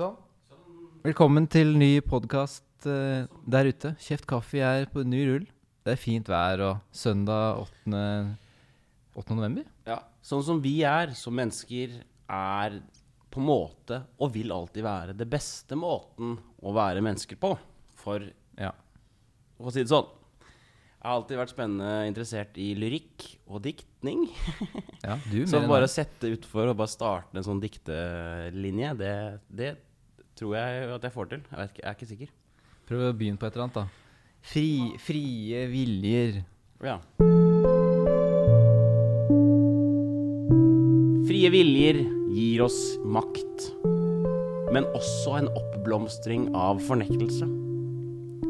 Sånn. Velkommen til ny podkast der ute. Kjeft kaffe er på ny rull. Det er fint vær og søndag 8. 8. november. Ja, Sånn som vi er som mennesker, er på en måte, og vil alltid være, det beste måten å være mennesker på. For Ja. å si det sånn. Jeg har alltid vært spennende interessert i lyrikk og diktning. ja du Så bare å sette utfor og bare starte en sånn diktelinje, det, det tror jeg at jeg får til. Jeg, ikke, jeg er ikke sikker. Prøv å begynne på et eller annet, da. Fri, frie viljer. Ja. Frie viljer gir oss makt, men også en oppblomstring av fornektelse.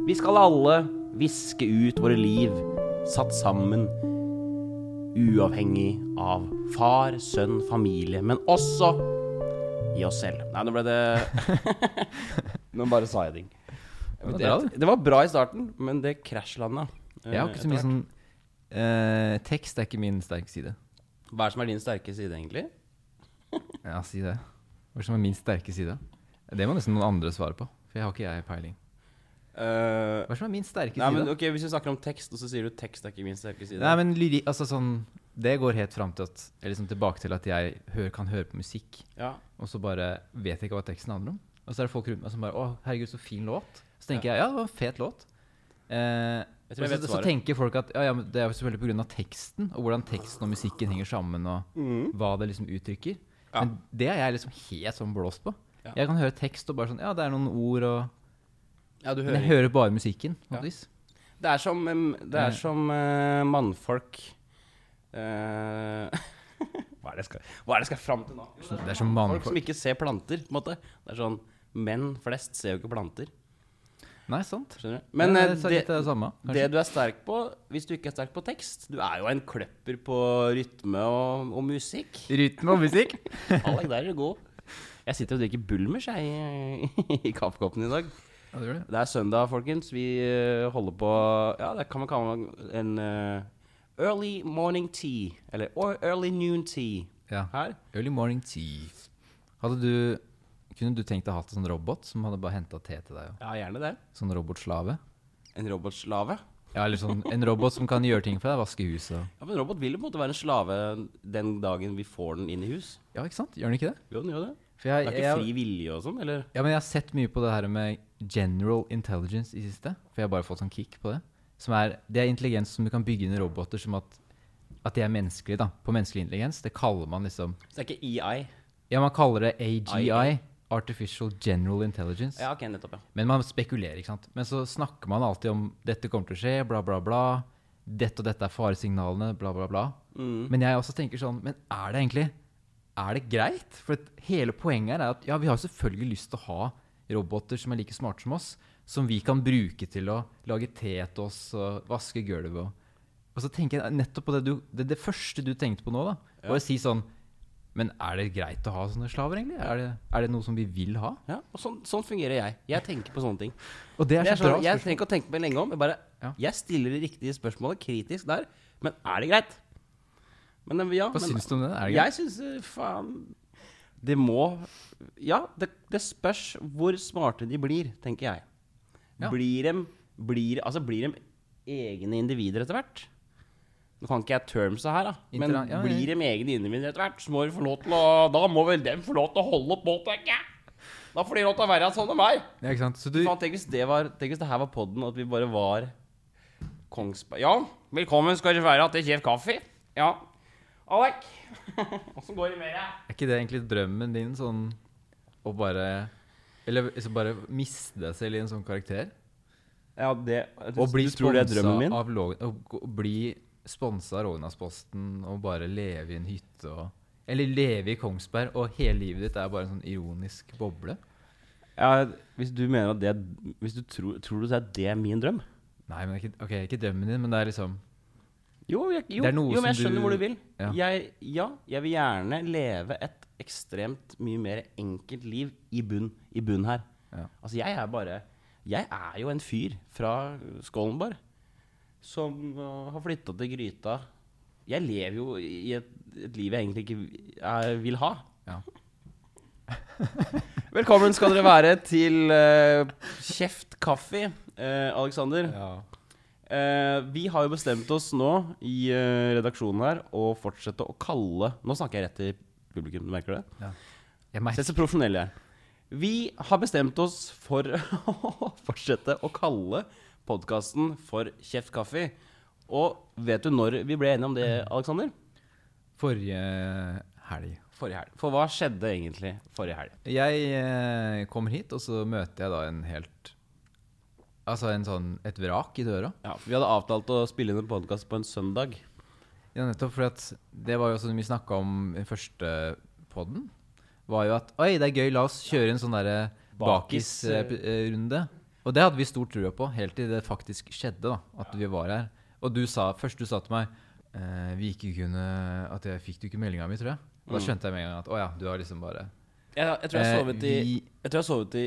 Vi skal alle viske ut våre liv, satt sammen, uavhengig av far, sønn, familie, men også i oss selv. Nei, nå ble det Nå bare sa jeg ting. Det var bra, det. Det var bra i starten, men det krasjlanda. Jeg har ikke så mye sånn eh, Tekst er ikke min sterke side. Hva er det som er din sterke side, egentlig? Ja, si det. Hva er det som er min sterke side? Det må nesten noen andre svare på. For jeg har ikke jeg peiling. Uh, Hva er det som er min sterke nei, side? men ok, Hvis vi snakker om tekst, og så sier du tekst er ikke min sterke side Nei, men lyri, altså sånn Det går helt fram til at Eller liksom tilbake til at jeg hører, kan høre på musikk, ja. og så bare vet jeg ikke hva teksten handler om. Og så er det folk rundt meg som bare Å, herregud, så fin låt. Så tenker jeg ja, det var en fet låt. Eh, så, så tenker folk at ja, ja, men det er jo selvfølgelig pga. teksten, og hvordan teksten og musikken henger sammen, og hva det liksom uttrykker. Mm. Ja. Men det er jeg liksom helt sånn blåst på. Ja. Jeg kan høre tekst og bare sånn Ja, det er noen ord, og ja, du Men jeg hører bare musikken. Ja. Det er som, det er Eh. som uh, mannfolk eh, Hva er det skal Hva er det jeg skal fram til nå? Jo, Det er som Folk som ikke ser planter, på en måte. Det er sånn Menn flest ser jo ikke planter. Nei, sant. Skjønner du? Men Ja, eh, det er det, det samme, det du er sterk på, hvis du ikke er sterk på tekst Du er jo en kløpper på rytme og, og musikk. Rytme og musikk. Alek, der er du god. Jeg sitter og drikker Bulmers jeg, i, i kaffekoppen i dag. Ja, det det. Det er søndag, folkens. Vi eh, holder på Ja, det kan man kalle en eh, early morning tea. Eller or early noon tea. Ja. Her. Early morning tea. Du Kunne du tenkt deg å ha en sånn robot som hadde bare henta te til deg? Ja, gjerne det. Sånn robotslave? En robotslave. Ja, eller sånn en robot som kan gjøre ting for deg. Vaske huset Ja, men En robot vil jo på en måte være en slave den dagen vi får den inn i hus. Ja, ikke sant? Gjør den ikke det? Jo, den gjør det. For Det er ikke jeg, fri vilje og sånn, eller? ja, men jeg har sett mye på det her med general intelligence i siste. For jeg har bare fått sånn kick på det. Som er, det er intelligens som du kan bygge inn i roboter som at, at de er menneskelige. da, På menneskelig intelligens. Det kaller man liksom Så det er ikke EI? Ja, man kaller det AGI. AI. Artificial General Intelligence. Ja, ok, nettopp, ja. Men man spekulerer, ikke sant. Men så snakker man alltid om dette kommer til å skje, bla, bla, bla. Dette og dette er faresignalene, bla, bla, bla. Mm. Men jeg også tenker sånn Men er det egentlig Er det greit? For hele poenget er at ja, vi har selvfølgelig lyst til å ha roboter som er like smarte som oss, som vi kan bruke til å lage te til oss og vaske gulvet og Og så tenker jeg nettopp på det du Det, det første du tenkte på nå, da, var å si sånn Men er det greit å ha sånne slaver, egentlig? Er det, er det noe som vi vil ha? ja og sånn, sånn fungerer jeg. Jeg tenker på sånne ting. Og det er Det så er sånn, bra jeg trenger ikke å tenke meg lenge om. Jeg, bare, Ja. jeg stiller de riktige spørsmålene kritisk der. Men er det greit? Men eh, ja, Hva men, syns du om det? Er det greit? Jeg syns eh, faen Det må Ja, det, det spørs hvor smarte de blir, tenker jeg. Ja. Blir de, blir, Altså, blir de egne individer etter hvert? Nå kan ikke jeg termsa her, da. Men Intera- ja, ja. blir de egne individer etter hvert, så må de få lov til å Da må vel dem få lov til å holde på, tenker jeg. Da får de lov til å være sånn som meg. Ja, ikke sant? Så du, Fan, tenk hvis det var Tenk hvis det her var podden, at vi bare var Kongsberg Ja, velkommen skal dere være til Kjef Kaffe. Ja. Alek, åssen går det med deg? Er ikke det egentlig drømmen din, sånn å bare Eller bare miste deg selv i en sånn karakter? Ja, det Og bli Du tror det er drømmen min? av Log- å bli sponsa av Rognarsposten og bare leve i en hytte og Eller leve i Kongsberg, og hele livet ditt er bare en sånn ironisk boble? Ja, hvis du mener at det Hvis du tror, tror du at det er min drøm? Nei, men ikke, okay, ikke drømmen din, men det er liksom Jo, jeg, jo, jo men jeg skjønner du- hvor du vil. Ja. Jeg, ja, jeg vil gjerne leve et ekstremt mye mer enkelt liv i bunn, i bunn her. Ja. Altså, jeg er bare Jeg er jo en fyr fra Skollenborg som uh, har flytta til Gryta. Jeg lever jo i et, et liv jeg egentlig ikke er, vil ha. Ja. Velkommen skal dere være til uh, Kjeft kaffe, uh, Alexander. Uh, vi har jo bestemt oss nå i uh, redaksjonen her å fortsette å kalle Nå snakker jeg rett til publikum, du merker det? Jeg Se merker så profesjonell jeg er. Vi har bestemt oss for å fortsette å kalle podkasten for Kjeft kaffe. Og vet du når vi ble enige om det, Alexander? forrige helg. Forrige helg. For hva skjedde egentlig forrige helg? Jeg eh, kommer hit, og så møter jeg da en helt Altså en sånn, et vrak i døra. Ja, for Vi hadde avtalt å spille inn en podkast på en søndag. Ja, nettopp For det var jo som vi snakka om i første podden. Var jo at Oi, det er gøy, la oss kjøre en sånn derre Bakis, eh. Og det hadde vi stor trua på, helt til det faktisk skjedde, da. At vi var her. Og du sa, først du sa til meg eh, vi ikke kunne, At jeg fikk du ikke meldinga mi, tror jeg. Og da Mm. skjønte jeg med en gang at å ja, du har liksom bare Jeg, jeg tror jeg Eh, sovet i Jeg tror jeg har sovet i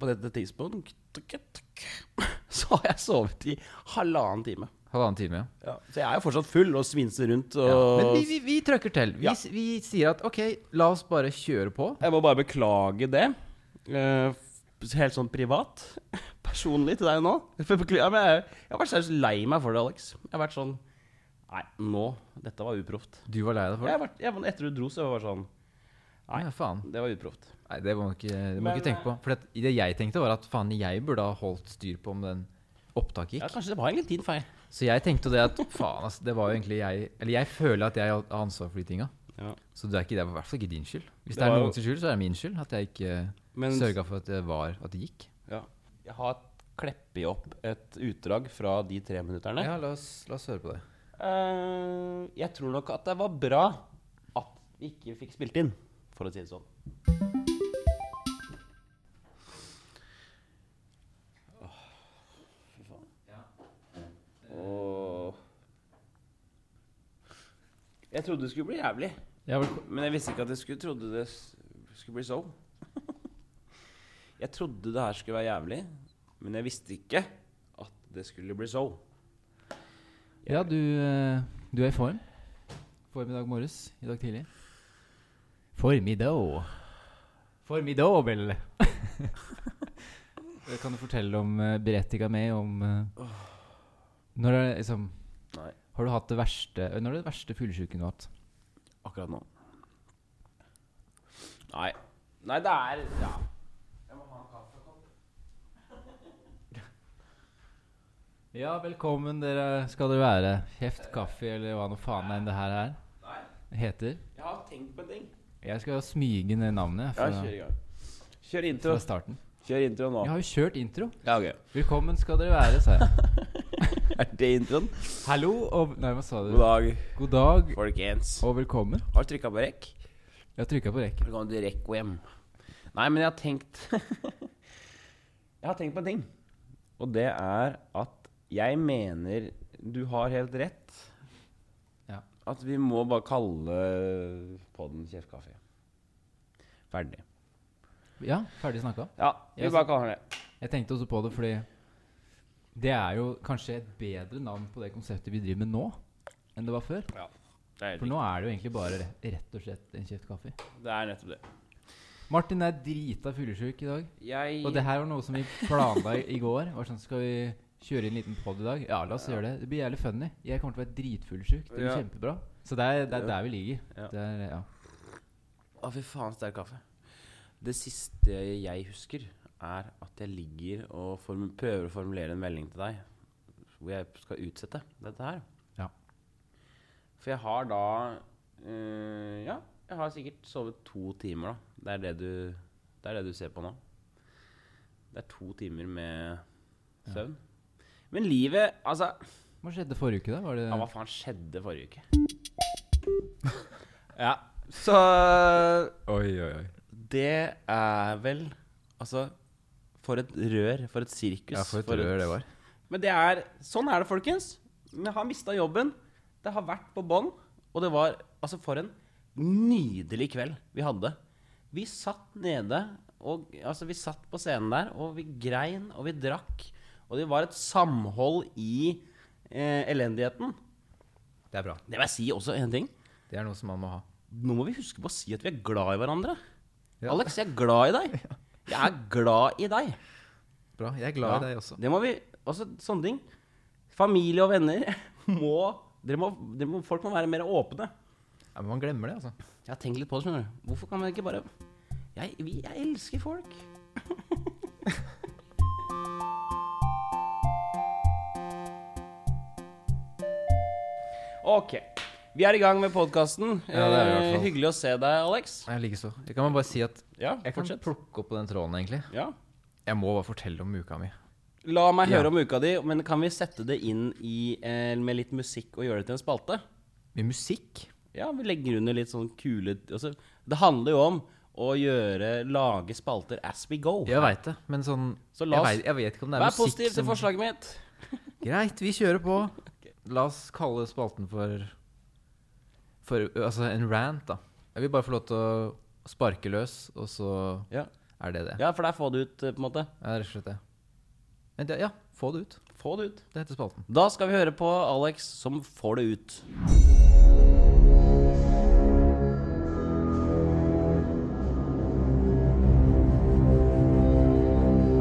På dette tidspunkt Så har jeg sovet i halvannen time. Halvannen time, ja. Ja. Så jeg er jo fortsatt full og svinser rundt. Og ja. Men vi, vi, vi trøkker til. Vi, Ja. vi sier at OK, la oss bare kjøre på. Jeg må bare beklage det. eh, helt sånn privat. Personlig til deg nå. Jeg, har vært seriøst lei meg for det, Alex. Jeg har vært sånn Nei, nå Dette var uproft. Du var lei deg for det? Jeg vært, jeg, etter du dro, så var jeg sånn Nei. Ja, faen. Det var uproft. Nei, det må du ikke, det må Men, ikke tenke på. For det, det jeg tenkte, var at faen, jeg burde ha holdt styr på om den opptaket Ja, kanskje det var egentlig din feil. Så jeg tenkte jo det at faen, altså, det var jo egentlig jeg Eller jeg føler at jeg har ansvar for de tinga. Ja. Så det er ikke det er i hvert fall ikke din skyld. Hvis Det det, er noens skyld, så er det min skyld at jeg ikke Men sørga for at det var At det gikk. ja. jeg har kleppet opp et utdrag fra de tre minutterne. Ja, la oss, la oss høre på det. Uh, jeg tror nok at det var bra at vi ikke fikk spilt inn, for å si det sånn. Jeg trodde det skulle bli jævlig, Ja, vel, men jeg visste ikke at jeg skulle trodde det s- skulle bli så. Jeg trodde det her skulle være jævlig, men jeg visste ikke at det skulle bli så. ja du, eh, du er i form? Form i dag morges? I dag tidlig? Formiddag. vel. kan du fortelle om uh, Berettiga med om eh, Når er det liksom Nei. Har du hatt det verste Når er det verste fyllesyken du har hatt? akkurat nå. Nei. Nei, det er Ja. Jeg må ha en kaffekopp. Ja, velkommen dere skal dere være. Kjeft kaffe, eller hva nå faen enn det her er. Nei. heter. Jeg har tenkt på en ting. Jeg skal smyge ned navnet Ja, kjør i gang. Kjør intro. fra starten. Kjør intro nå. Jeg har jo kjørt intro. Ja, ok. Velkommen skal dere være, sa jeg. Er det introen? Hallo og Nei, hva sa du? God dag, God dag folkens. og velkommen. Har du trykka på rekk? Jeg har trykka på rekk. Velkommen til hjem? Nei, men jeg har tenkt Jeg har tenkt på en ting. Og det er at jeg mener du har helt rett. Ja. At vi må bare kalle podden Kjeftkaffe. Ferdig. Ja, ferdig snakka. Ja, vi Jeg bare kaller den det. Jeg tenkte også på det fordi det er jo kanskje et bedre navn på det konseptet vi driver med nå, enn det var før. Ja, det er, For nå er det jo egentlig bare rett, og slett en kjeft kaffe. det er nettopp det. Martin er drita fyllesyk i dag. Jeg Og det her var noe som vi planla i går. Var sånn, Skal vi kjøre inn en liten pod i dag? Ja, la oss gjøre det. Det blir jævlig funny. Jeg kommer til å være dritfullsjuk. Det blir Ja. kjempebra. Så det er, det er der vi ligger. Ja. Det er, ja. Å, fy faen, sterk kaffe. Det siste jeg husker, er at jeg ligger og prøver å formulere en melding til deg hvor jeg skal utsette dette her. Ja. For jeg har da eh, Ja, jeg har sikkert sovet to timer, da. Det er det du, det er det du ser på nå. Det er to timer med søvn. Men livet Altså Hva skjedde forrige uke, da? Var det ja, Hva faen skjedde forrige uke? ja, så Oi, oi, oi. Det er vel Altså, for et rør. For et sirkus. Ja, for et rør det var. Men det er Sånn er det, folkens. Vi har mista jobben. Det har vært på bånn. Og det var Altså, for en nydelig kveld vi hadde. Vi satt nede og Altså, vi satt på scenen der, og vi grein, og vi drakk. Og det var et samhold i eh, elendigheten. Det er bra. Det vil jeg si også en ting. Det er noe som man må ha. Nå må vi huske på å si at vi er glad i hverandre. Ja. Alex, jeg er glad i deg. Jeg er glad i deg. Bra. Jeg er glad Ja, i deg også. Det må vi Også sånne ting. Familie og venner må, må, må Folk må være mer åpne. Ja, men man glemmer det, altså. Jeg har tenkt litt på det, skjønner du. Hvorfor kan man ikke bare Jeg, vi, jeg elsker folk. ok. Vi er i gang med podkasten. Ja, fall. hyggelig å se deg, Alex. Jeg likeså. Jeg kan bare si at Ja, jeg kan fortsett. plukke opp på den tråden, egentlig. Ja. Jeg må bare fortelle om uka mi. La meg Ja. høre om uka di, men kan vi sette det inn i, eh, med litt musikk og gjøre det til en spalte? Med musikk. Ja, vi legger under litt sånn kule altså, Det handler jo om å gjøre Lage spalter as we go. Jeg veit det, men sånn Så la jeg, oss- vet, jeg vet ikke om det er Vær musikk positiv til som forslaget mitt. Greit, vi kjører på. La oss kalle spalten for For altså en rant, da. Jeg vil bare få lov til å sparke løs, og så Ja, er det det. ja for der får du ut, eh, på en måte. Ja, rett og slett det. Det, ja, få det ut. Få det ut. Det heter spalten. Da skal vi høre på Alex som får det ut.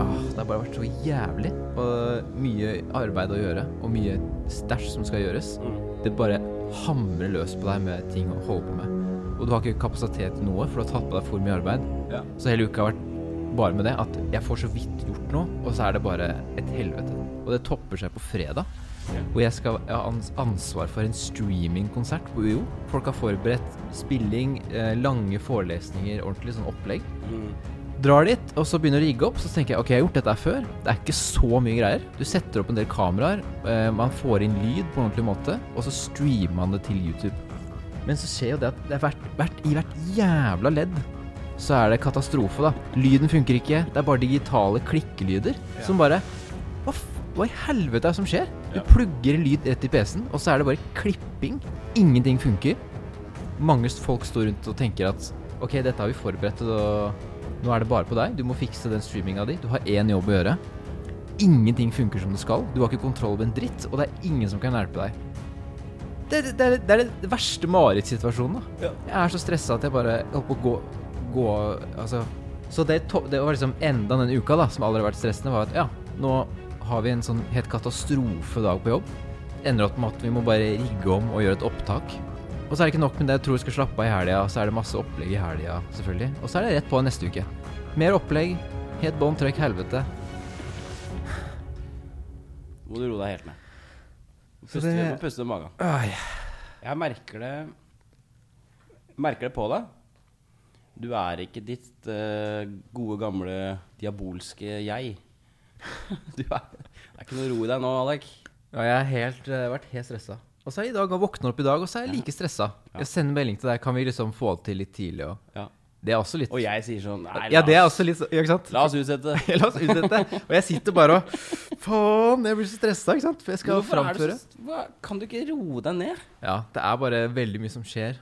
Ah, det har bare vært så jævlig. Og mye arbeid å gjøre, og mye stæsj som skal gjøres. Det bare hamrer løs på deg med ting å holde på med. Og du har ikke kapasitet til noe, for du har tatt på deg for mye arbeid. Ja. Så hele uka har vært bare med det at jeg får så vidt gjort noe, og så er det bare et helvete. Og det topper seg på fredag, hvor jeg skal ha ansvar for en streamingkonsert på UiO. Folk har forberedt spilling, eh, lange forelesninger, ordentlig sånn opplegg. Drar dit, og så begynner å rigge opp. Så tenker jeg ok, jeg har gjort dette før. Det er ikke så mye greier. Du setter opp en del kameraer, eh, man får inn lyd på en ordentlig måte, og så streamer man det til YouTube. Men så skjer jo det at det er hvert, hvert, i hvert jævla ledd så er det katastrofe, da. Lyden funker ikke. Det er bare digitale klikkelyder som bare hva, hva i helvete er det som skjer? Du Ja. plugger lyd rett i PC-en, og så er det bare klipping. Ingenting funker. Mange folk står rundt og tenker at ok, dette har vi forberedt, og nå er det bare på deg. Du må fikse den streaminga di. Du har én jobb å gjøre. Ingenting funker som det skal. Du har ikke kontroll over en dritt, og det er ingen som kan hjelpe deg. Det, det, det, er, det er det verste marerittsituasjonen. da. Ja. Jeg er så stressa at jeg bare holdt på å gå, gå Altså Så det, to, det var liksom enda den uka da som aldri har vært stressende, var at ja, nå har vi en sånn helt katastrofedag på jobb. Ender opp med at vi må bare rigge om og gjøre et opptak. Og så er det ikke nok med det. Jeg tror jeg skal slappe av i helga, så er det masse opplegg i helga, selvfølgelig. Og så er det rett på neste uke. Mer opplegg. Helt bånn trøkk helvete. Må du roe deg helt ned. Puste, det- må puste med magen. Ai. Jeg merker det Merker det på deg. Du er ikke ditt uh, gode, gamle diabolske jeg. Du er, det er ikke noe ro i deg nå, Alek. Ja, jeg har helt, eh, vært helt stressa. Og så er jeg i dag og våkner opp i dag, og så er jeg like stressa. Jeg sender melding til deg. Kan vi liksom få det til litt tidlig? Og Ja. Det er også litt Og jeg sier sånn Nei, Ja, det er også litt ja, Ikke sant? La oss utsette. La oss utsette. Og jeg sitter bare og Faen, jeg blir så stressa, ikke sant? For jeg skal Hvorfor framføre. så, hva, kan du ikke roe deg ned? Ja, det er bare veldig mye som skjer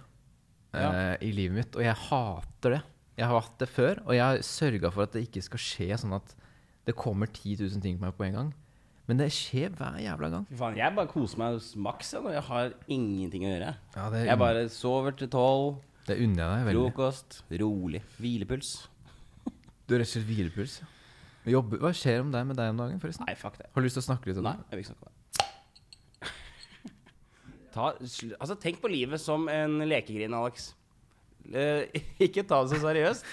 Ja. uh, i livet mitt, og jeg hater det. Jeg har hatt det før, og jeg har sørga for at det ikke skal skje sånn at det kommer 10 000 ting på meg på en gang. Men det skjer hver jævla gang. Fy faen, jeg bare koser meg maks jeg, når jeg har ingenting å gjøre. Ja, det, Jeg bare sover til tolv, det unner jeg deg veldig. frokost, rolig, hvilepuls. Du har rett og slett hvilepuls. Jobber. Hva skjer om deg med deg om dagen, forresten? Nei, fuck det. Har du lyst til å snakke litt om Nei, jeg vil ikke snakke om det. Ta, altså, tenk på livet som en lekegrin, Alex. Eh, ikke ta det så seriøst.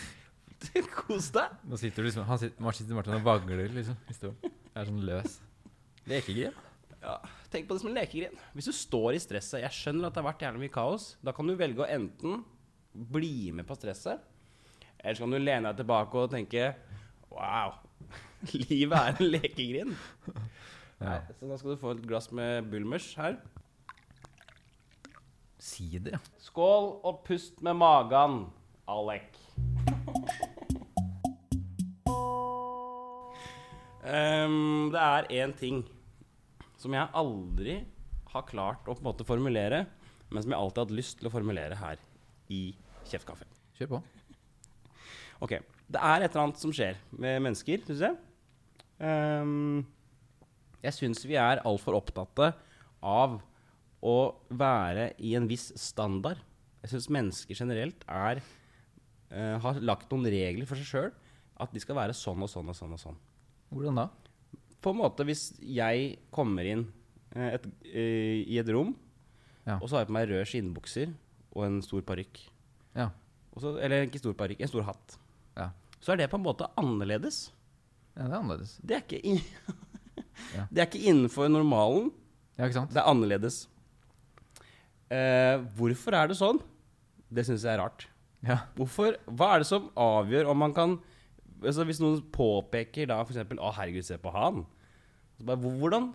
Kos deg. Nå sitter du liksom Han sitter, Martin Martin og vagler, liksom. stolen. Er sånn løs. Lekegrin? Ja, tenk på det som en lekegrin. Hvis du står i stresset Jeg skjønner at det har vært jævlig mye kaos. Da kan du velge å enten bli med på stresset, eller så kan du lene deg tilbake og tenke Wow, livet er en lekegrind. Ja. Så da skal du få et glass med Bulmers her. Sider, ja. Skål og pust med magen, Alek. Um, det er én ting som jeg aldri har klart å på en måte formulere, men som jeg alltid har hatt lyst til å formulere her i Kjeftkaffe. Kjør på. Ok, Det er et eller annet som skjer med mennesker, syns jeg. Um, jeg syns vi er altfor opptatte av å være i en viss standard. Jeg syns mennesker generelt er uh, har lagt noen regler for seg sjøl. At de skal være sånn og sånn og sånn. og sånn. Hvordan da? På en måte hvis jeg kommer inn eh, et, eh, i et rom, Ja. og så har jeg på meg røde skinnbukser og en stor parykk. Ja. Eller ikke stor parykk, en stor hatt. Ja. Så er det på en måte annerledes. ja, det er annerledes. Det er ikke, in Ja. det er ikke innenfor normalen. Ja, ikke sant? Det er annerledes. Eh, hvorfor er det sånn? Det syns jeg er rart. Ja. Hvorfor, hva er det som avgjør om man kan altså Hvis noen påpeker da f.eks.: 'Å, herregud, se på han'. Så bare, hvordan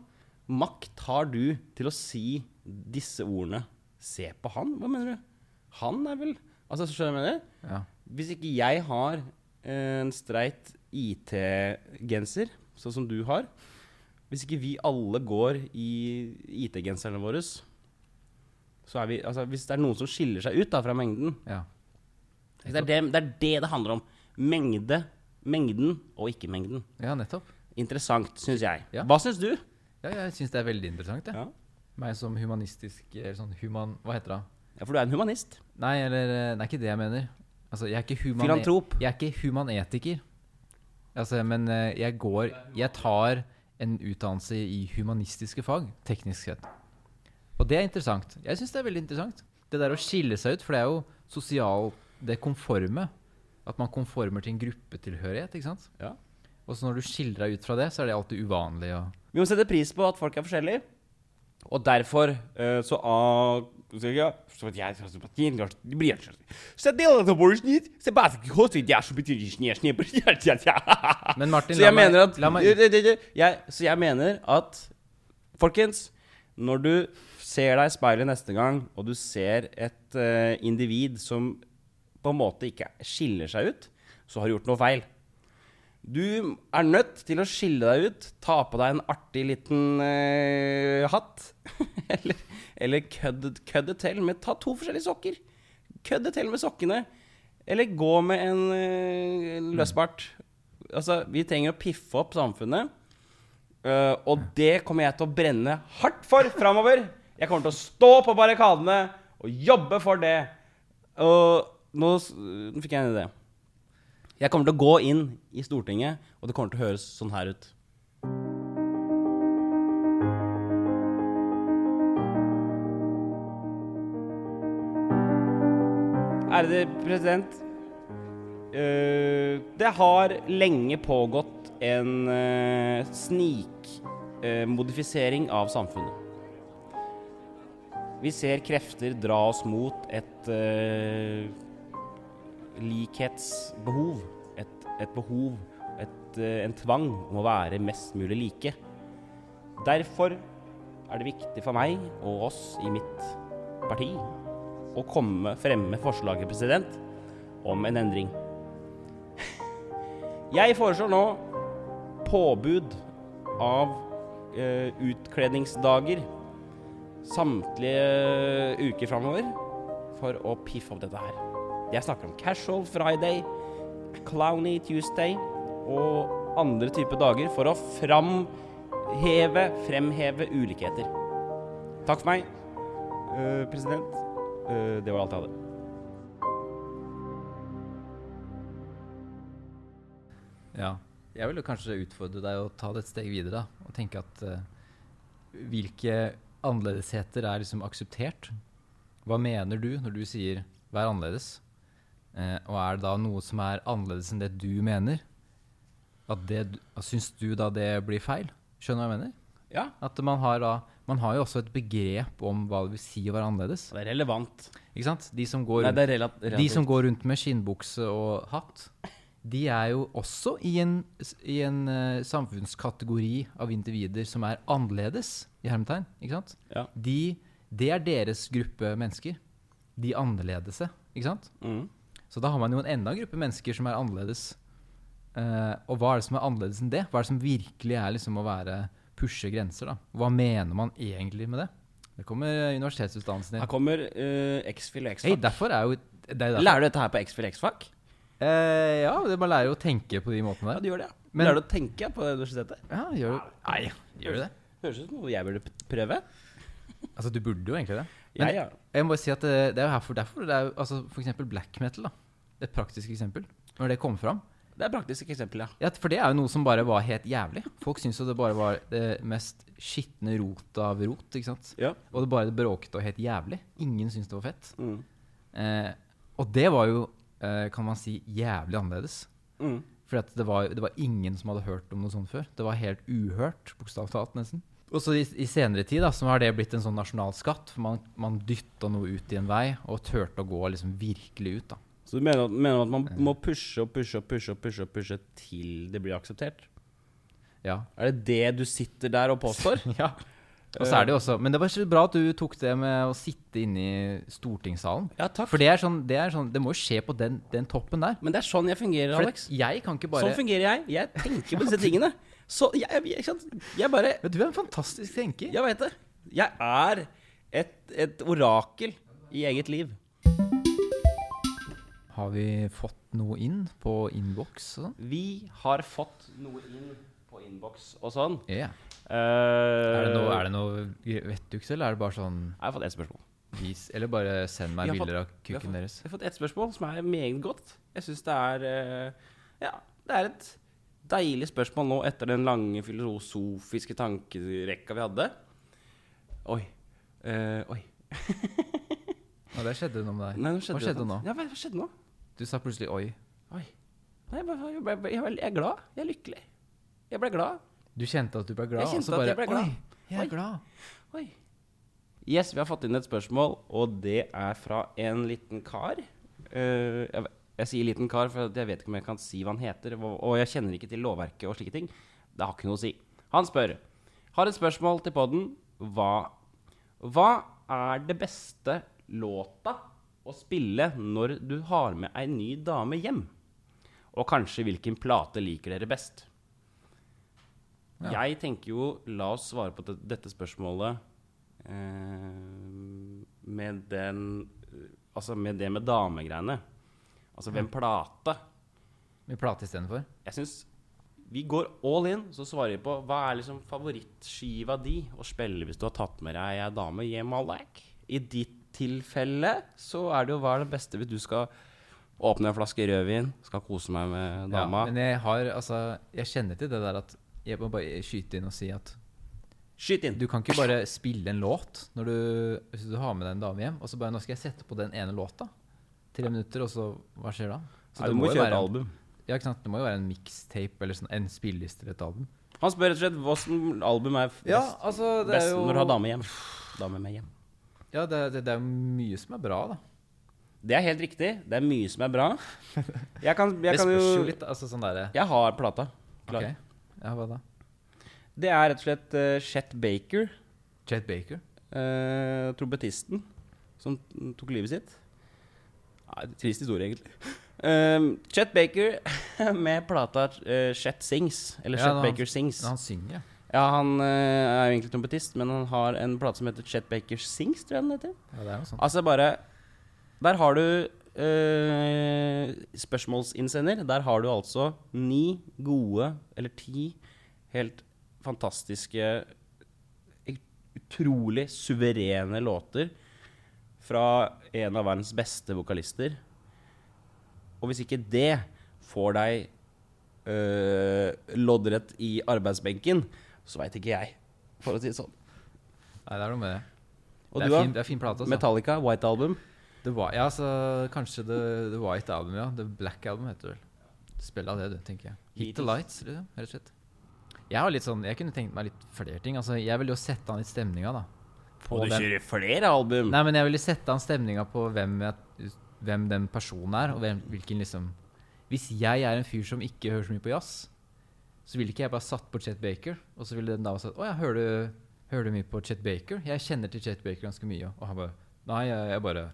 makt har du til å si disse ordene? 'Se på han'? Hva mener du? Han er vel Altså, skjønner du hva jeg mener? ja. Hvis ikke jeg har en streit IT-genser, sånn som du har Hvis ikke vi alle går i IT-genserne våre, så er vi Altså, hvis det er noen som skiller seg ut da fra mengden ja. det er det, det er det det handler om. Mengde, mengden og ikke-mengden. Ja, nettopp. Interessant, syns jeg. Ja. Hva syns du? Ja, jeg syns det er veldig interessant. Ja. Ja. Meg som humanistisk eller sånn human... Hva heter det? ja, for du er en humanist. Nei, eller eh, Det er ikke det jeg mener. Altså, jeg er ikke human... Filantrop. Jeg er ikke humanetiker. Altså, men eh, jeg går Jeg tar en utdannelse i humanistiske fag, teknisk sett. Og det er interessant. Jeg syns det er veldig interessant. Det der å skille seg ut, for det er jo sosial Det konforme. At man konformer til en gruppetilhørighet, ikke sant. Ja. Og så når du skiller deg ut fra det, så er det alltid uvanlig Vi må sette pris på at folk er forskjellige. Og derfor så Men Martin, Så jeg mener at la meg- jeg, Så jeg mener at Folkens, når du ser deg i speilet neste gang, og du ser et uh, individ som på en måte ikke skiller seg ut, så har du gjort noe feil. Du er nødt til å skille deg ut. Ta på deg en artig liten uh, hatt. eller eller kødde, kødd til med Ta to forskjellige sokker. Kødde til med sokkene. Eller gå med en uh, løsbart. Altså, vi trenger å piffe opp samfunnet. Uh, og det kommer jeg til å brenne hardt for framover. Jeg kommer til å stå på barrikadene og jobbe for det. Og nå, nå fikk jeg en idé. Jeg kommer til å gå inn i Stortinget, og det kommer til å høres sånn her ut. Ærede president. eh, det har lenge pågått en uh, snikmodifisering av samfunnet. Vi ser krefter dra oss mot et eh, likhetsbehov. Et, et behov, et, eh, en tvang om å være mest mulig like. Derfor er det viktig for meg og oss i mitt parti å komme fremme forslaget, president, om en endring. Jeg foreslår nå påbud av eh, utkledningsdager samtlige uker framover for å piffe opp dette her. Jeg snakker om casual friday, clowny tuesday og andre typer dager for å framheve, fremheve ulikheter. Takk for meg, uh, president. Uh, det var alt jeg hadde. Ja. Jeg vil kanskje utfordre deg å ta det et steg videre da, og tenke at uh, hvilke annerledesheter er liksom akseptert? Hva mener du når du sier 'vær annerledes'? Eh, og er det da noe som er annerledes enn det du mener? At det, Syns du da det blir feil? Skjønner du hva jeg mener? Ja, At man har da Man har jo også et begrep om hva det vil si å være annerledes. det er relevant. Ikke sant? De som går rundt de som går rundt med skinnbukse og hatt, de er jo også i en, i en uh, samfunnskategori av individer som er annerledes, i hermetegn. Ikke sant? Ja. De, det er deres gruppe mennesker. De annerledese. Ikke sant? Mm. Så da har man jo en enda gruppe mennesker som er annerledes. Uh, og hva er det som er annerledes enn det? Hva er det som virkelig er liksom å være pushe grenser? da? Hva mener man egentlig med det? Det kommer universitetsutdannelsen din. Her kommer uh, X-Fill og X-Fac. derfor er jo det er derfor. Lærer du dette her på X-Fill og X-Fac? Uh, ja, det man lærer jo å tenke på de måtene der. Ja, du gjør det. ja. Men- Lærer du å tenke på universitetet? Ja, gjør du Nei, gjør du det? Høres ut som noe jeg burde prøve. Altså, du burde jo egentlig det. Men ja, ja. jeg må bare si at det, det er jo herfor, derfor det er jo, altså, For eksempel black metal, da. Et praktisk eksempel når det kom fram. Det er et praktisk eksempel, ja. Ja, for det er jo noe som bare var helt jævlig. Folk syntes jo det bare var det mest skitne rot av rot. ikke sant? Ja. Og det bare bråkete og helt jævlig. Ingen syntes det var fett. Mm. Eh, og det var jo, eh, kan man si, jævlig annerledes. Mm. For det, var- det var ingen som hadde hørt om noe sånt før. Det var helt uhørt, bokstavelig talt, nesten. Og så i, i senere tid da, så har det blitt en sånn nasjonal skatt. For man, man dytta noe ut i en vei, og turte å gå liksom virkelig ut. da. Så du mener mener at man må pushe og pushe og pushe pushe, pushe til det blir akseptert? Ja. Er det det du sitter der og påstår? ja. Og så er det jo også Men det var så bra at du tok det med å sitte inne i stortingssalen. Ja, takk. For det er sånn, det, er sånn, det må jo skje på den, den toppen der. Men det er sånn jeg fungerer, Alex. For jeg kan ikke bare Sånn fungerer jeg. Jeg tenker på disse tingene. Så jeg, jeg, jeg bare Men Du er en fantastisk tenker. Jeg veit det. Jeg er et, et orakel i eget liv. Har vi fått noe inn på innboks sånn? Vi har fått noe inn på innboks og sånn. Yeah. Uh, Er det noe, er det noe vettjuks, eller er det bare sånn Jeg har fått ett spørsmål. vis Eller bare send meg bilder av kukken deres. Vi har fått ett spørsmål som er meget godt. Jeg syns det er uh, Ja, det er et deilig spørsmål nå etter den lange filosofiske tankerekka vi hadde. Oi. Uh, oi. Og det skjedde noe med deg. Nei, skjedde Hva skjedde det. nå? Ja, hva skjedde nå? Du sa plutselig 'oi'. Oi. Nei, jeg, ble- jeg, ble- jeg er glad. Jeg er lykkelig. Jeg ble glad. Du kjente at du ble glad, Jeg kjente bare, at jeg ble glad. 'oi, jeg Oi. er glad'. Oi. Yes, vi har fått inn et spørsmål, og det er fra en liten kar. Uh, jeg, jeg sier liten kar, for jeg vet ikke om jeg kan si hva han heter. Og, og jeg kjenner ikke til lovverket og slike ting. Det har ikke noe å si. Han spør Har et spørsmål til podden. Hva, hva er det beste låta å spille når du har med ei ny dame hjem? Og kanskje hvilken plate liker dere best? Ja. Jeg tenker jo La oss svare på dette spørsmålet eh, med den Altså med det med damegreiene. Altså hvem plate? Med plate istedenfor. Jeg syns vi går all in, så svarer vi på hva er liksom favorittskiva di å spille hvis du har tatt med deg ei dame hjem, Alek? I ditt tilfelle så er det jo hva er det beste hvis du skal åpne en flaske rødvin, skal kose meg med dama. Ja, men jeg har altså Jeg kjenner til det der at Jeg må bare skyte inn og si at Skyt inn! du kan ikke bare spille en låt når du, hvis du har med deg en dame hjem, og så bare Nå skal jeg sette på den ene låta. Tre minutter, og så Hva skjer da? Så Nei, du må jo kjøre et album. Ja, ikke sant? Det må jo være en mixtape eller sånn, en spilleliste eller et album. Han spør rett og slett hvilket album er best, altså best når du har dame hjem. Dame med hjem. Ja, det, det, det er jo mye som er bra, da. Det er helt riktig. Det er mye som er bra. Jeg kan, jeg det kan spørs jo litt, altså sånn der. Jeg har plata. Klar. Okay. Ja, hva da? Det er rett og slett uh, Chet Baker, Chet Baker? uh, trompetisten, som tok livet sitt. Nei, trist historie, egentlig. Uh, Chet Baker med plata uh, Chet Sings, eller Ja, Chet Baker han- Sings. Han synger, ja. Ja, han uh, er jo egentlig trompetist, men han har en plate som heter Chet Baker Sings, tror jeg den heter. ja. Det er noe sånt. Altså bare Der har du eh, spørsmålsinnsender. Der har du altså ni gode, eller ti helt fantastiske Utrolig suverene låter fra en av verdens beste vokalister. Og hvis ikke det får deg øh, loddrett i arbeidsbenken, så veit ikke jeg, for å si det sånn. Nei, det er noe med det. Og det, du, er da? fin, det er fin plate, altså. Metallica, White Album. The ja, så kanskje the, the White Album, ja. The Black Album heter det vel. Spill av det, du, tenker jeg. Hit the Lights, liksom, rett og slett. Jeg har litt sånn, jeg kunne tenkt meg litt flere ting. Altså, jeg ville jo sette an litt stemninga, da. På Og du den- kjører flere album. Nei, men jeg ville sette an stemninga på hvem, jeg, hvem den personen er, og hvem, hvilken liksom Hvis jeg er en fyr som ikke hører så mye på jazz, så ville ikke jeg bare satt på Chet Baker, og så ville den da sagt Å ja, hører du, hører du mye på Chet Baker? Jeg kjenner til Chet Baker ganske mye. Og han bare Nei, jeg, jeg bare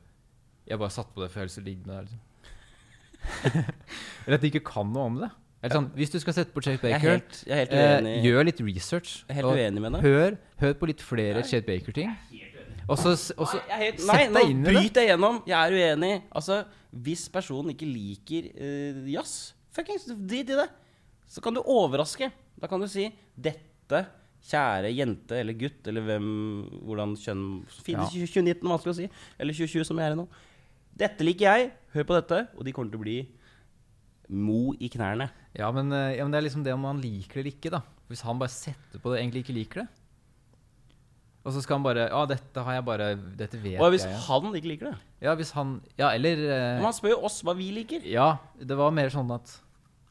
Jeg bare satt på det for jeg har lyst til å ligge med deg, liksom. Eller at de ikke kan noe om det. Eller sånn, Hvis du skal sette på Chet jeg, er Baker, helt, jeg er helt eh, gjør litt research. Jeg er helt uenig med deg. hør, hør på litt flere Chet Baker-ting. Og så, og så Jeg helt, sett nei, Sett deg inn i det. bryter jeg gjennom. Jeg er uenig. Altså, hvis personen ikke liker uh, jazz, fuckings drit i det. Så kan du overraske. Da kan du si 'Dette, kjære jente eller gutt', eller hvem Hvordan kjønn Ja. 2019, vanskelig å si. Eller 2020, som jeg er i nå. Dette liker jeg. Hør på dette. Og de kommer til å bli mo i knærne. Ja men, eh, ja, men det er liksom det om han liker det eller ikke, da. Hvis han bare setter på det, egentlig ikke liker det. Og så skal han bare Ja, dette har jeg bare Dette vet Og hvis jeg. han ikke liker det Ja, hvis han Ja, eller eh, Men han spør jo oss hva vi liker. Ja, det var mer sånn at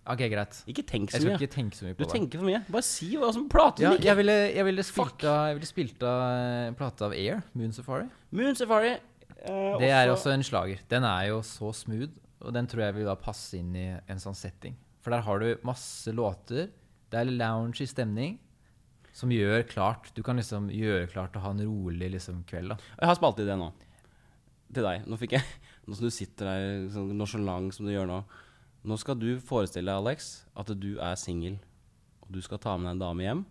Ok, greit. Ikke tenk så Jeg skal mye. ikke tenke så mye Du på det. tenker for mye. Bare si hva som plate Ja, liker. jeg ville, jeg ville spilt av, jeg ville spilt av eh, plate av Air, Moon Safari. Moon Safari. eh, Det er også en slager. Den er jo så smooth, og den tror jeg vil da passe inn i en sånn setting. For der har du masse låter. Det er lounge i stemning. Som gjør klart Du kan liksom gjøre klart å ha en rolig liksom, kveld. da Jeg har spalt i det nå. Til deg. Nå fikk jeg Nå som du sitter der sånn nonchalant som du gjør nå. Nå skal du forestille deg, Alex, at du er singel, og du skal ta med deg en dame hjem.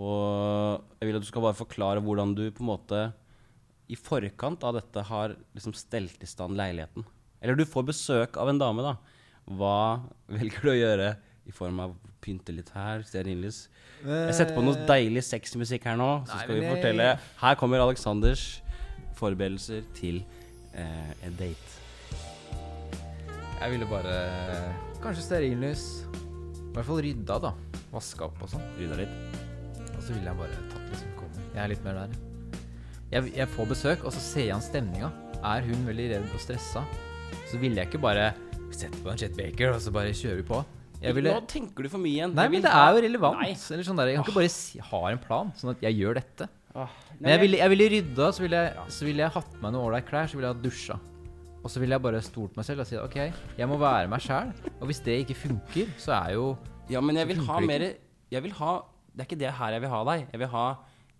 Og jeg vil at du skal bare forklare hvordan du på en måte i forkant av dette har liksom stelt i stand leiligheten. Eller du får besøk av en dame, da. Hva velger du å gjøre i form av pynte litt her, stearinlys? Jeg setter på noe deilig sexmusikk her nå, så skal vi fortelle Her kommer Aleksanders forberedelser til eh, en date. Jeg ville bare Kanskje stearinlys. I hvert fall rydda, da. Vaska opp og sånn. Rydda litt. Og så ville jeg bare tatt det som kommer. Jeg er litt mer der. Jeg, jeg får besøk, og så ser jeg an stemninga. Er hun veldig redd og stressa, så ville jeg ikke bare sette på en Chet Baker, og så bare kjører vi på. Jeg ville Nå tenker du for mye igjen. Nei, men det er jo relevant. Nei. Eller sånn der, jeg kan ikke bare si, ha en plan, sånn at jeg gjør dette. Åh, Men jeg ville, jeg ville rydda, så ville jeg, så ville jeg hatt på meg noe ålreit klær, så ville jeg ha dusja. Og så ville jeg bare stolt meg selv og si OK, jeg må være meg sjæl. Og hvis det ikke funker, så er jo Ja, men jeg vil ha mer Jeg vil ha Det er ikke det her jeg vil ha deg. Jeg vil ha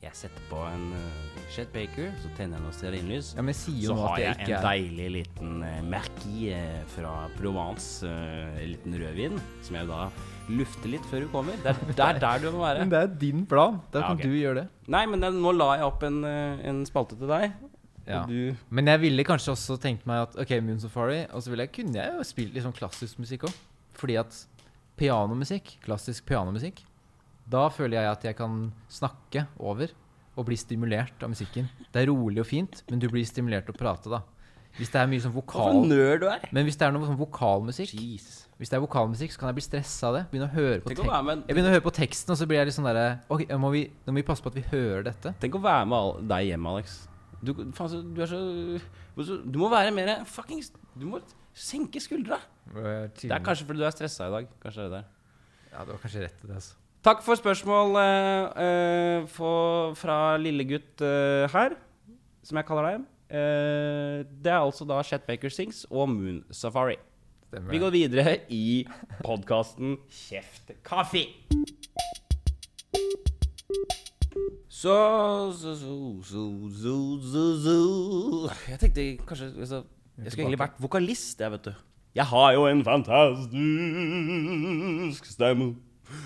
Jeg setter på en uh, Chet Baker, så tenner jeg noe stearinlys. Ja, Så har at jeg en er deilig liten uh, Merki uh, fra Provence, eh, en liten rødvin, som jeg da lufter litt før du kommer. Det er det er der du må være. Men det er din plan. Da Ja, kan okay. du gjøre det. Nei, men det, nå la jeg opp en, eh, en spalte til deg. Ja. Men jeg ville kanskje også tenkt meg at OK, Moon Safari, og så ville jeg, kunne jeg jo spilt sånn klassisk musikk òg. Fordi at pianomusikk, klassisk pianomusikk, da føler jeg at jeg kan snakke over og bli stimulert av musikken. Det er rolig og fint, men du blir stimulert til å prate, da. Hvis det er mye sånn vokal du er. Men hvis det er noe sånn vokalmusikk, Jeez. Hvis det er vokalmusikk, så kan jeg bli stressa av det. Begynne å høre på å med jeg begynner å høre på teksten, og så blir jeg litt sånn derre Ok, må vi, nå må vi passe på at vi hører dette. Tenk å være med deg hjem, Alex. Du, faen, du er så Du må være mer fuckings Du må senke skuldra. Det er kanskje fordi du er stressa i dag. Kanskje det er det der. Ja, du har kanskje rett i det, altså. Takk for spørsmål eh, eh, for, fra lillegutt uh, her, som jeg kaller deg. Eh, det er altså da Chet Baker Sings og Moon Safari. Stemmer Vi går videre i podkasten Kjeft kaffe. Så, så, så, så, så, så, så. Jeg tenkte kanskje altså, Jeg skulle egentlig vært vokalist, jeg, vet du. Jeg har jo en fantastisk stemme.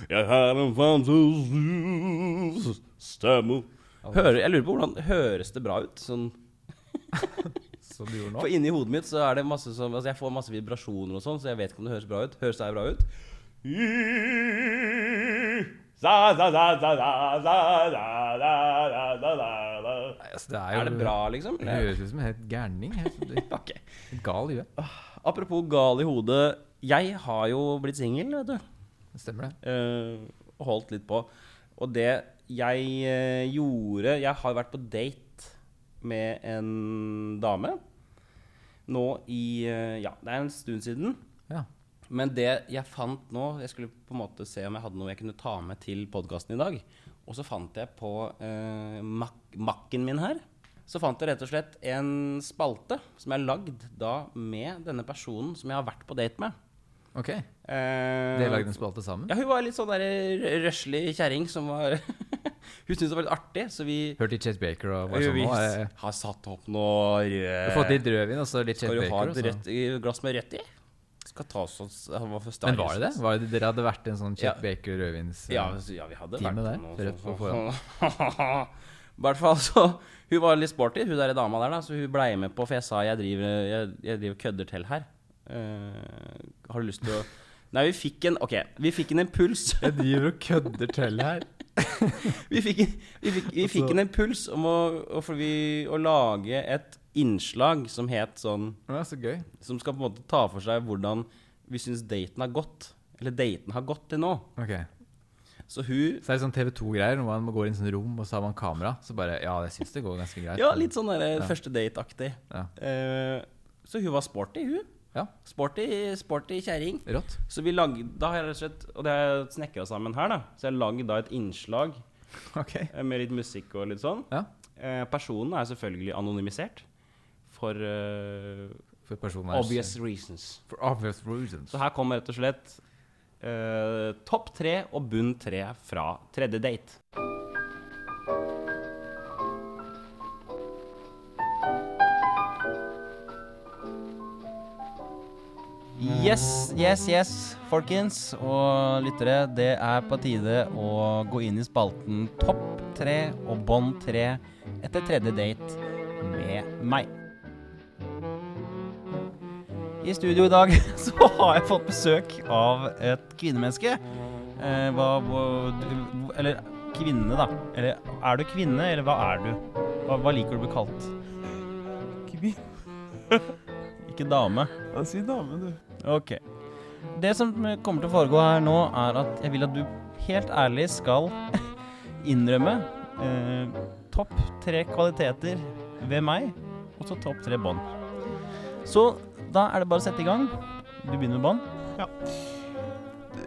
Jeg har en fantastisk stemme. Hører, jeg lurer på hvordan høres det bra ut? Sånn Som du gjorde nå? for inni hodet mitt så er det masse som Altså jeg får masse vibrasjoner og sånn, så jeg vet ikke om det høres bra ut. Høres det bra ut? Nei, altså, det er, jo, Er det bra, liksom? Det høres ut som en helt gærning. Helt, Ok. helt gal i huet. Apropos gal i hodet. Jeg har jo blitt singel, vet du. Stemmer det? eh, og holdt litt på. Og det jeg eh, gjorde Jeg har vært på date med en dame nå i eh, Ja, det er en stund siden. Men det jeg fant nå Jeg skulle på en måte se om jeg hadde noe jeg kunne ta med til podkasten i dag. Og så fant jeg på eh, mak Mac-en min her Så fant jeg rett og slett en spalte som er lagd da med denne personen som jeg har vært på date med. Ok. Eh, Dere lagde en spalte sammen? ja, hun var litt sånn der røslig kjerring som var Hun syntes det var litt artig, så vi Hørte litt Chet Baker og var sånn eh, har satt opp noe rød fått litt rødvin og så litt Chet Skal du ha et rødt, glass med rødt i? Skal ta oss Han var for Men var det det? Var det dere hadde vært en sånn Chet Baker rødvinsteam Ja, ja, vi hadde vært der, noe rett på sånn- I hvert fall så Hun var litt sporty, hun der dama der, da, så hun blei med på, for jeg sa jeg driver, jeg, jeg driver kødder til her. Uh, har du lyst til å Nei, vi fikk en Ok, vi fikk en impuls. Jeg driver og kødder til her. vi fikk, vi fikk, vi fikk Altså- en impuls om å, å, vi, å lage et innslag som het sånn så gøy. Som skal på en måte ta for seg hvordan vi syns daten har gått. Eller daten har gått til nå. Okay. Så hun Så er det sånn TV 2-greier, når man går inn i sånn rom, og så har man kamera. Så bare Ja, jeg syns det går ganske greit. Ja, litt sånn der, Ja. første date-aktig. Ja. Uh, så hun var sporty, hun. Ja. Sporty, sporty kjerring. Rått. Så vi lagde, da har jeg rett og slett Og det har jeg snekra sammen her, da. Så jeg lagde da et innslag Ok. eh, med litt musikk og litt sånn. Ja. Eh, personen er selvfølgelig anonymisert. For uh, For obvious reasons. For obvious reasons. Så her kommer rett og slett uh, topp tre og bunn tre fra tredje date. Yes, yes, yes, folkens og lyttere. Det er på tide å gå inn i spalten Topp tre og bånd tre etter tredje date med meg. I studio i dag så har jeg fått besøk av et kvinnemenneske. Eh, hva, hva du, Eller kvinne, da. Eller er du kvinne, eller hva er du? Hva, hva liker du å bli kalt? Kvinne Ikke dame. Ja, si dame, du. Ok. Det som kommer til å foregå her nå, er at jeg vil at du helt ærlig skal innrømme eh, topp tre kvaliteter ved meg, og så topp tre bånd. Så da er det bare å sette i gang. Du begynner med bånd.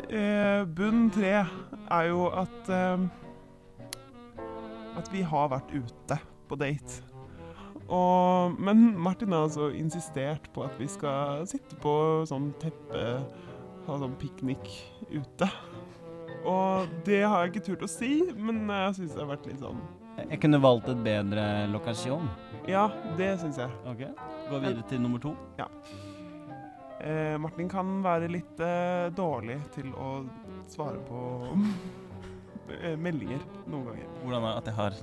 Eh, bunn tre er jo at eh, At vi har vært ute på date. Og, men Martin har altså insistert på at vi skal sitte på sånn teppe, ha sånn piknik ute. Og det har jeg ikke turt å si, men jeg syns det har vært litt sånn Jeg kunne valgt et bedre lokasjon. Ja, det syns jeg. Ok. Gå videre til nummer to. Eh, Martin kan være litt eh, dårlig til å svare på eh, meldinger noen ganger. Hvordan er det at jeg har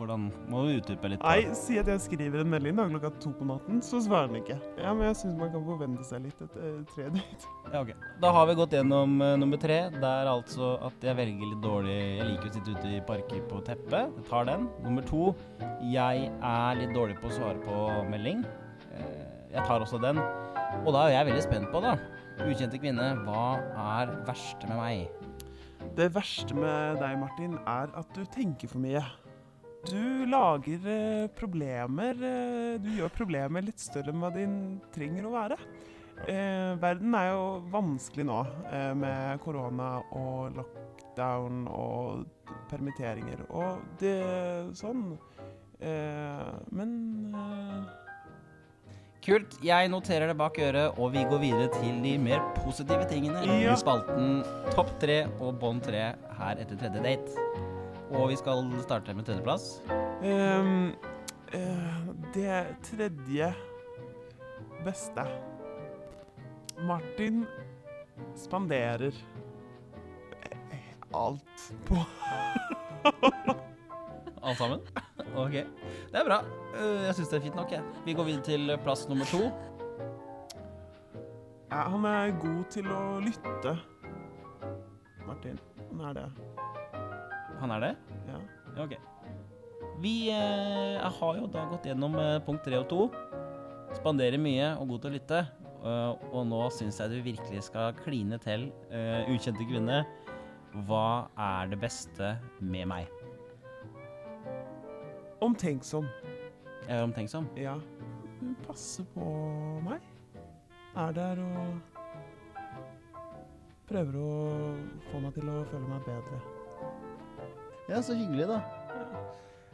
Hvordan Må du utdype litt? Nei, si at jeg skriver en melding da klokka to på natten, så svarer han ikke. Ja, men jeg syns man kan forvente seg litt etter eh, tre date. Ja, ok. Da har vi gått gjennom uh, nummer tre. Det er altså at jeg velger litt dårlig Jeg liker å sitte ute i parker på teppet. Jeg tar den. Nummer to. Jeg er litt dårlig på å svare på melding. Uh, jeg tar også den. Og da er jeg veldig spent på, da. Ukjente kvinne, hva er verste med meg? Det verste med deg, Martin, er at du tenker for mye. Du lager eh, problemer eh, Du gjør problemer litt større enn hva de trenger å være. Eh, verden er jo vanskelig nå, eh, med korona og lockdown og permitteringer og det sånn. Eh, men Kult. Jeg noterer det bak øret, og vi går videre til de mer positive tingene Ja. i spalten Topp tre og bånd tre her etter tredje date. Og vi skal starte med tredjeplass. Um, uh, det tredje beste Martin spanderer alt på Alt sammen? Ok. Det er bra. Eh, Jeg syns det er fint nok, jeg. Vi går videre til plass nummer to. ja, Han er god til å lytte. Martin. Han er det. Han er det? Ja. Ja, Ok. Vi eh, har jo da gått gjennom eh, punkt tre og to. Spanderer mye og god til å lytte. Eh, og nå syns jeg du virkelig skal kline til, ukjente kvinne. Hva er det beste med meg? Omtenksom. Jeg er omtenksom. Ja. Hun passer på meg. Er der og prøver å få meg til å føle meg bedre. Ja, så hyggelig, da.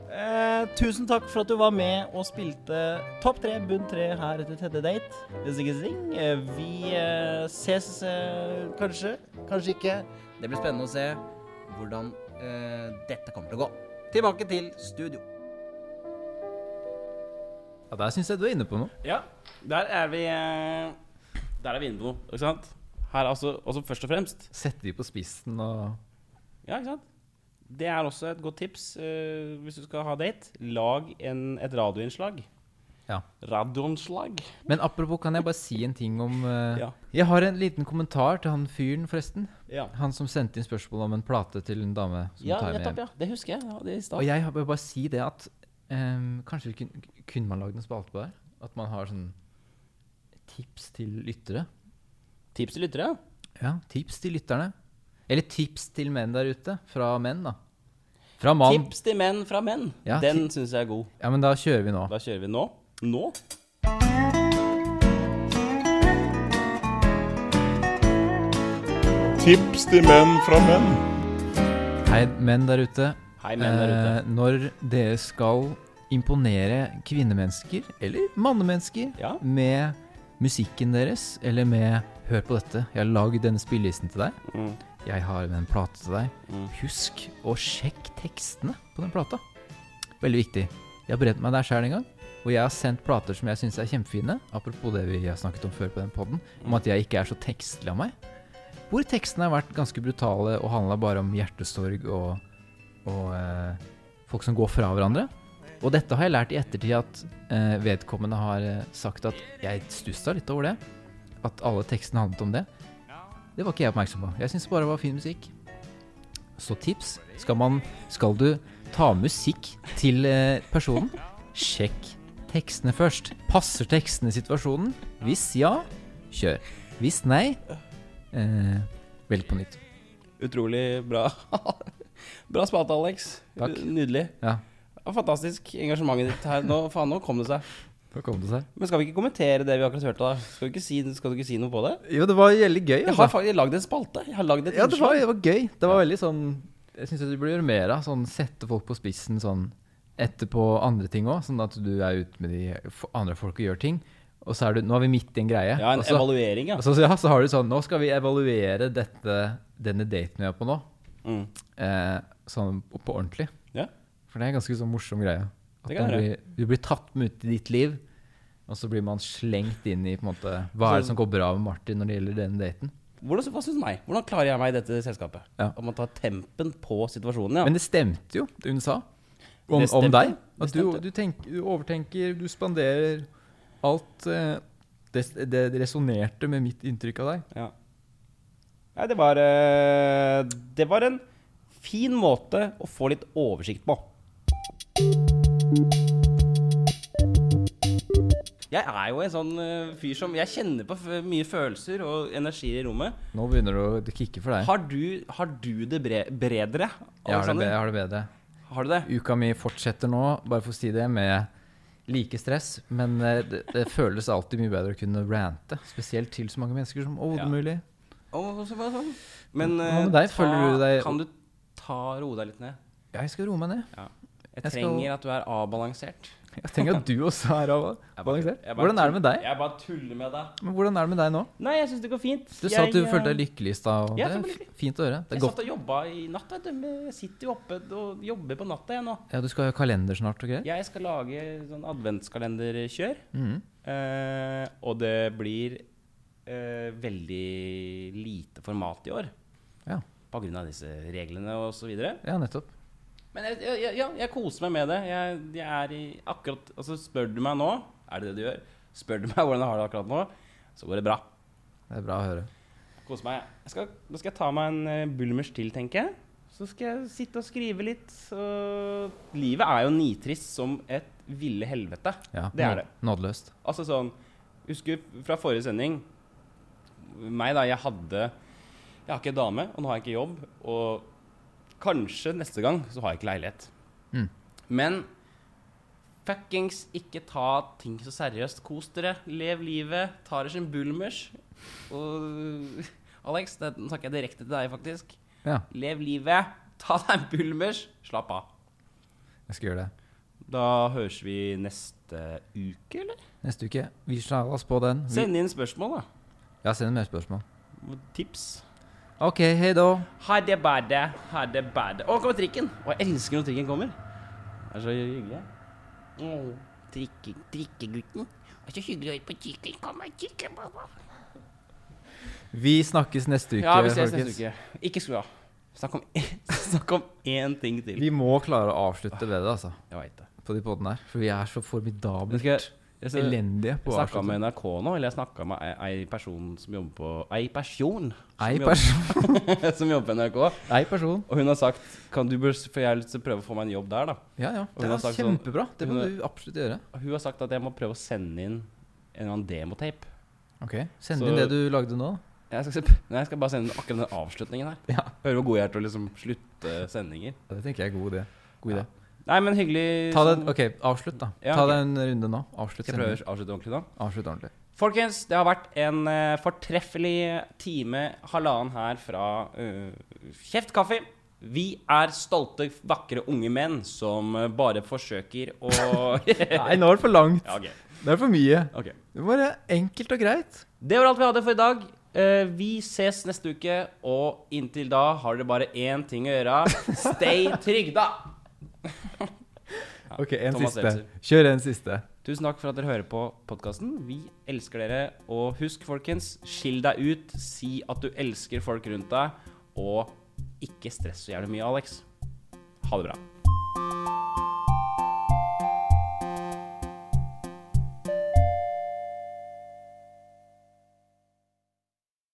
Eh, tusen takk for at du var med og spilte Topp tre, bunn tre her etter tredje date. Zing, zing. Eh, Vi eh, ses eh, kanskje, kanskje ikke. Det blir spennende å se hvordan eh, dette kommer til å gå. Tilbake til studio. Ja, Der syns jeg du er inne på noe. Ja, der er vi eh, Der er vi inne på noe, ikke sant? Her altså, også først og fremst Setter vi på spissen og Ja, ikke sant? Det er også et godt tips uh, hvis du skal ha date. Lag en, et radioinnslag. Ja. Radioinnslag. Men apropos, kan jeg bare si en ting om uh, Ja. Jeg har en liten kommentar til han fyren, forresten. Ja. Han som sendte inn spørsmål om en plate til en dame som Ja, tar med hjem. ja. Det husker jeg. Ja, det i Og jeg vil bare si det at um, kanskje kun, kunne, kunne man lagd en spalte på det? At man har sånn tips til lyttere? Tips til lyttere, ja. Ja, tips til lytterne. Eller tips til menn der ute. Fra menn, da. Fra mann. Tips til menn fra menn. Ja, Den syns jeg er god. Ja, men da kjører vi nå. Da kjører vi nå. Nå? Tips til menn fra menn. Hei, menn der ute. Hei, menn der ute. Eh, når dere skal imponere kvinnemennesker, eller mannemennesker, Ja. med musikken deres, eller med Hør på dette, jeg har lagd denne spillelisten til deg. Mm. Jeg har en plate til deg. Mm. Husk å sjekke tekstene på den plata. Veldig viktig. Jeg har brent meg der sjøl en gang. Og jeg har sendt plater som jeg syns er kjempefine, apropos det vi har snakket om før på den podden, om at jeg ikke er så tekstlig av meg. Hvor tekstene har vært ganske brutale og handla bare om hjertesorg og, og eh, folk som går fra hverandre. Og dette har jeg lært i ettertid at eh, vedkommende har eh, sagt at jeg stussa litt over det. At alle tekstene handlet om det. Det var ikke jeg oppmerksom på. Jeg syns bare det var fin musikk. Så tips. Skal, man, skal du ta musikk til eh, personen, sjekk tekstene først. Passer tekstene situasjonen? Hvis ja, kjør. Hvis nei, eh, velg på nytt. Utrolig bra. bra spate, Alex. Takk. Nydelig. Ja, Ja, Fantastisk engasjementet ditt her. Nå, faen, nå kom det seg. Da kom det seg. Men skal vi ikke kommentere det vi akkurat hørte? da? Skal si, skal du ikke si noe på det? Jo, det var veldig gøy. Jeg har faktisk lagd en spalte. Jeg har lagd et Ja, det var, det var gøy. Det var veldig sånn Jeg syns du burde gjøre mer av. Sånn sette folk på spissen sånn etterpå andre ting òg. Sånn at du er ute med de andre folk og gjør ting. Og så er du Nå er vi midt i en greie. Ja, en så, evaluering, ja. så, ja, så har du sånn Nå skal vi evaluere dette, denne daten vi er på nå. Mm. Eh, sånn på, ordentlig. Ja. For det er en ganske sånn morsom greie. At blir, du blir tatt med ut i ditt liv, og så blir man slengt inn i på en måte Hva er det som går bra med Martin når det gjelder denne daten? Hvordan, hva synes meg? Hvordan klarer jeg meg i dette selskapet? Ja. At man tar tempen på situasjonen, ja. Men det stemte jo, det hun sa. Om, om deg. At du, du, tenker, du overtenker, du spanderer alt eh, Det, det resonnerte med mitt inntrykk av deg. Ja. Nei, det var eh, Det var en fin måte å få litt oversikt på. Jeg er jo en sånn eh, fyr som Jeg kjenner på mye følelser og energier i rommet. Nå begynner det å kikke for deg. Har du, har du det bre bredere? Jeg har, det, be- jeg har det bedre. Har du det? Uka mi fortsetter nå, bare for å si det, med like stress. Men eh, det, det føles alltid mye bedre å kunne rante. Spesielt til så mange mennesker som overhodet Ja. mulig. Og så bare sånn. Men uh, deg? ta, du deg- Kan du ta roe deg litt ned? Jeg skal roe meg ned. Jeg, Jeg skal- trenger at du er avbalansert. Jeg tenker at du også er av- balansert. Hvordan er det med deg? Jeg bare tuller med deg. Men hvordan er det med deg nå? Nei, jeg syns det går fint. Du sa at du Jeg, følte deg eh, lykkelig i stad. Det er fint å høre. Det Jeg godt. satt og jobba i natt, Jeg sitter jo oppe og jobber på natta, jeg nå. Ja, du skal ha kalender snart og greier? Jeg skal lage sånn adventskalenderkjør. Mm. Eh, og det blir eh, veldig lite format i år. Ja. På grunn av disse reglene og så videre. ja, nettopp. Men jeg, jeg, jeg, ja, jeg koser meg med det. Jeg, er i akkurat Altså, spør du meg nå Er det det du gjør? Spør du meg hvordan jeg har det akkurat nå, så går det bra. Det er bra å høre. Koser meg. Jeg skal, nå skal jeg ta meg en uh, bulmers til, tenker jeg. Så skal jeg sitte og skrive litt. Og livet er jo nitrist som et ville helvete. Ja, Det er det. Nådeløst. Altså sånn Husker fra forrige sending Meg, da. Jeg hadde Jeg har ikke dame, og nå har jeg ikke jobb. Og kanskje neste gang så har jeg ikke leilighet. Mm. Men fuckings ikke ta ting så seriøst. Kos dere. Lev livet. Ta dere sin bulmers. Og Alex, det, nå snakker jeg direkte til deg, faktisk. Ja, Lev livet. Ta deg en bulmers. Slapp av. jeg skal gjøre det. Da høres vi neste uke, eller? Neste uke. Vi slår oss på den. Vi, Send inn spørsmål, da. ja, send mer spørsmål. Tips. OK, hei da. Ha det bade, ha det bade. Å, kommer trikken! Å, jeg elsker når trikken kommer. Det er så hyggelig. Mm. trikke, trikkegutten. Det er så hyggelig å høre på trikken. Kom trikken. Vi snakkes neste uke, Ja, vi ses folkens. neste uke. Ikke skru av. Snakk om, snakk om én ting til. Vi må klare å avslutte ved det, altså. Jeg vet det. På de podene her. For vi er så Men formidabelt skal Jeg så- elendige på Jeg snakka med NRK nå, eller jeg snakka med ei, ei person som jobber på Ei person som, Ei jobber, person. som jobber på NRK. Ei person. Og hun har sagt Kan du For jeg å prøve å få meg en jobb der, da. Ja, ja. Det er sånn- kjempebra. Det må du absolutt gjøre. Hun har sagt at jeg må prøve å sende inn en eller annen demotape. Ok, Send Så- inn det du lagde nå. Jeg skal, nei, jeg skal bare sende akkurat den avslutningen her. Ja. Høre hvor god jeg er til å liksom slutte sendinger. Det tenker jeg er god idé. God idé. Nei, men hyggelig Ta den, det, ok, avslutt, da. Ja, Ta okay. deg en runde nå. Avslutt Skal jeg prøve å avslutte ordentlig nå? Avslutt ordentlig. Folkens, det har vært en uh, fortreffelig time, halvannen her fra uh, Kjeft kaffe. Vi er stolte, vakre unge menn som eh, bare forsøker å Nei, nå er det for langt. ja, okay. Det er for mye. Okay. Det var enkelt og greit. Det var alt vi hadde for i dag. Vi ses neste uke, og inntil da har dere bare én ting å gjøre. Stay trygda! Ja, Ok, en Thomas siste. Elser. Kjør en siste. Tusen takk for at dere hører på podkasten. Vi elsker dere. Og husk, folkens, skill deg ut. Si at du elsker folk rundt deg. Og ikke stress så jævlig mye, Alex. Ha det bra.